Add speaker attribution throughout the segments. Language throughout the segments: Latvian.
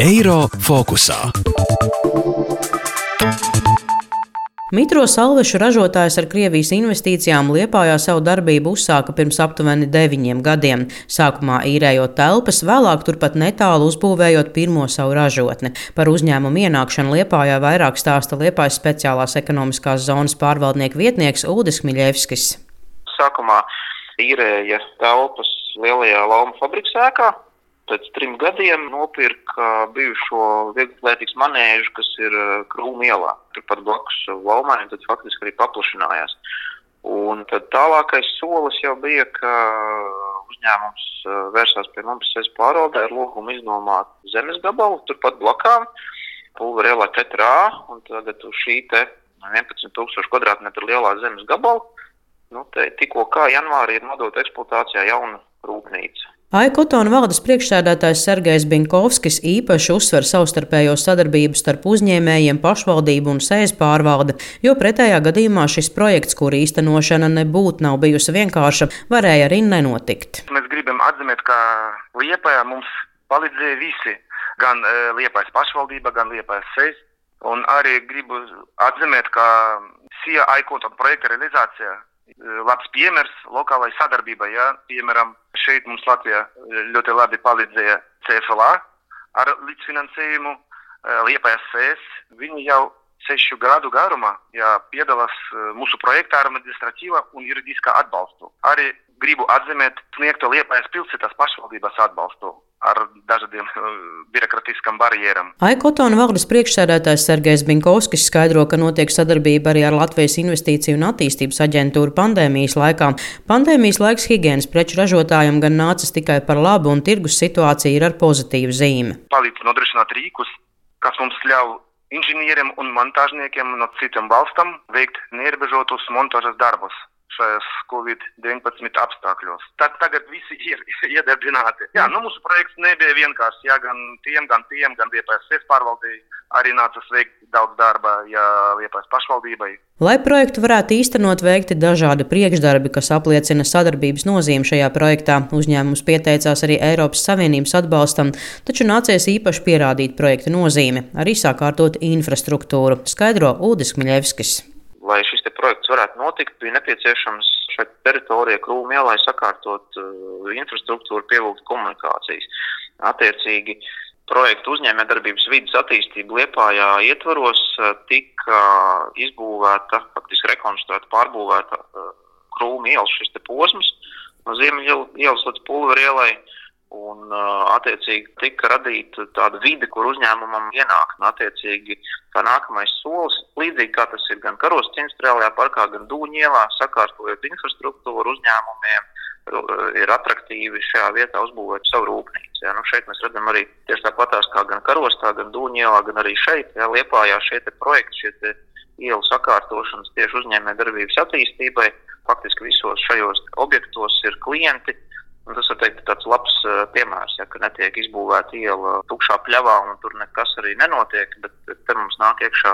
Speaker 1: Eiro fokusā. Mitro salvešu ražotājs ar Krievijas investīcijām Liepājā savu darbību uzsāka pirms aptuveni deviņiem gadiem. Sākumā īrējot telpas, vēlāk turpat netālu uzbūvējot pirmo savu ražotni. Par uzņēmumu ienākšanu Liepājā vairāk stāsta Liepājas speciālās ekonomiskās zonas pārvaldnieku vietnieks Ulris Miļevskis.
Speaker 2: Sākumā īrēja telpas lielajā lauma fabrikas ēkā. Pēc trim gadiem nopirka bijušo vieglietīgas manēžu, kas ir uh, Krūma ielā, turpat blakus laumai, un tad faktiski arī paplašinājās. Un tad tālākais solis jau bija, ka uzņēmums uh, vērsās pie mums sevis pārvaldē ar lūgumu iznomāt zemes gabalu turpat blakām, pulveri ielā 4A, un tagad uz šī te 11,000 kvadrātmetru lielā zemes gabala Nu, tikko kā janvārī ir nodota eksploatācijā jauna rūpnīca.
Speaker 1: Aikotona valdes priekšsēdētājs Sergejs Binkovskis īpaši uzsver savstarpējo sadarbību starp uzņēmējiem, pašvaldību un sēž pārvalde, jo pretējā gadījumā šis projekts, kur īstenošana nebūtu nav bijusi vienkārša, varēja arī nenotikt.
Speaker 3: Mēs gribam atzīmēt, ka Liepājā mums palīdzēja visi, gan uh, Liepājas pašvaldība, gan Liepājas sēž. Un arī gribu atzīmēt, ka SIA Aikotona projekta realizācija labs piemērs lokālai sadarbībai. Ja? Piemēram, šeit mums Latvijā ļoti labi palīdzēja CFLA ar līdzfinansējumu, Liepājas CS. Viņi jau sešu gadu garumā ja, piedalās mūsu projektā ar administratīvā un juridiskā atbalstu. Arī gribu atzīmēt sniegto Liepājas pilsētas pašvaldības atbalstu ar dažādiem uh, birokrātiskām barjerām.
Speaker 1: Aikotona valdes priekšsēdētājs Sergejs Binkovskis skaidro, ka notiek sadarbība arī ar Latvijas Investīciju un attīstības aģentūru pandēmijas laikā. Pandēmijas laiks higiēnas preču ražotājiem gan nācis tikai par labu, un tirgus situācija ir ar pozitīvu zīmi.
Speaker 3: Palīdz nodrošināt rīkus, kas mums ļauj inženieriem un montāžniekiem no citiem valstam veikt neierobežotus montāžas darbus šajos Covid-19 apstākļos. Tad tagad visi ir iedarbināti. Jā, nu, mūsu projekts nebija vienkāršs. Jā, gan tiem, gan tiem, gan VPS pārvaldībai arī nācās veikt daudz darba, ja VPS pašvaldībai.
Speaker 1: Lai projektu varētu īstenot, veikti dažādi priekšdarbi, kas apliecina sadarbības nozīmi šajā projektā. Uzņēmums pieteicās arī Eiropas Savienības atbalstam, taču nācies īpaši pierādīt projekta nozīmi, arī sakārtot infrastruktūru, skaidro Udis Miļevskis
Speaker 2: lai šis projekts varētu notikt, bija nepieciešams šai teritorijai krūmu ielai sakārtot uh, infrastruktūru, pievilkt komunikācijas. Attiecīgi, projektu uzņēmējdarbības vidas attīstība Liepājā ietvaros uh, tika izbūvēta, faktiski rekonstruēta, pārbūvēta uh, krūmu ielas šis posms no Ziemeļa ielas līdz Pulveru ielai. Un, attiecīgi, tika radīta tāda vide, kur uzņēmumam ienāk. Un, attiecīgi, kā nākamais solis, līdzīgi kā tas ir gan Karostas industriālajā parkā, gan Dūņielā, sakārtojot infrastruktūru uzņēmumiem, ir attraktīvi šajā vietā uzbūvēt savu rūpnīcu. Ja? Nu, šeit mēs redzam arī tieši tāpatās kā gan Karostā, gan Dūņielā, gan arī šeit, ja, Liepājā šie projekti, šie ielu sakārtošanas tieši uzņēmē darbības attīstībai. Faktiski visos šajos objektos ir klienti, tas ir teikt, tāds labs uh, piemērs, ja, ka netiek izbūvēta iela tukšā pļavā un tur nekas arī nenotiek, bet te mums nāk iekšā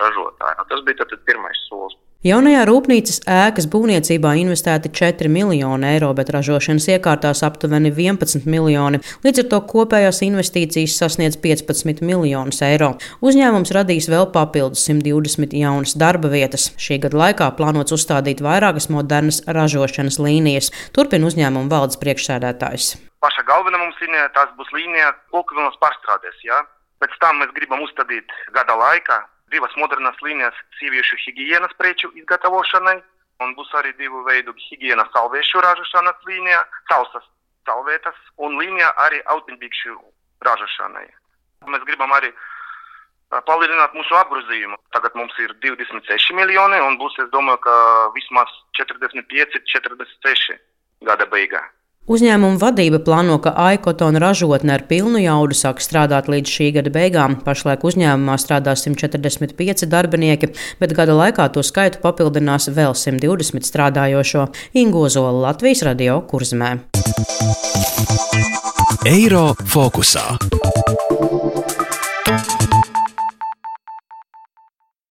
Speaker 2: ražotāji. Nu, tas bija tad pirmais solis.
Speaker 1: Jaunajā rūpnīcas ēkas būvniecībā investēti 4 miljoni eiro, bet ražošanas iekārtās aptuveni 11 miljoni. Līdz ar to kopējās investīcijas sasniedz 15 miljonus eiro. Uzņēmums radīs vēl papildus 120 jaunas darba vietas. Šī gada laikā plānots uzstādīt vairākas modernas ražošanas līnijas. Turpina uzņēmuma valdes priekšsēdētājs.
Speaker 3: Paša galvenā mums līnija, tas būs līnija koku pārstrādēs. Ja? Pēc tam mēs gribam uzstādīt gada laikā divas modernas līnijas sieviešu higiēnas preču izgatavošanai, un būs arī divu veidu higiēnas salvēšu ražošanas līnija, sausas salvētas, un līnija arī autenbikšu ražošanai. Mēs gribam arī palielināt mūsu apgrozījumu. Tagad mums ir 26 miljoni, un būs, es domāju, ka vismaz 45, 46 gada beigā.
Speaker 1: Uzņēmuma vadība plāno, ka Aikotona ražotne ar pilnu jaudu sāk strādāt līdz šī gada beigām. Pašlaik uzņēmumā strādā 145 darbinieki, bet gada laikā to skaitu papildinās vēl 120 strādājošo Ingozola Latvijas radio kurzmē. Eiro fokusā.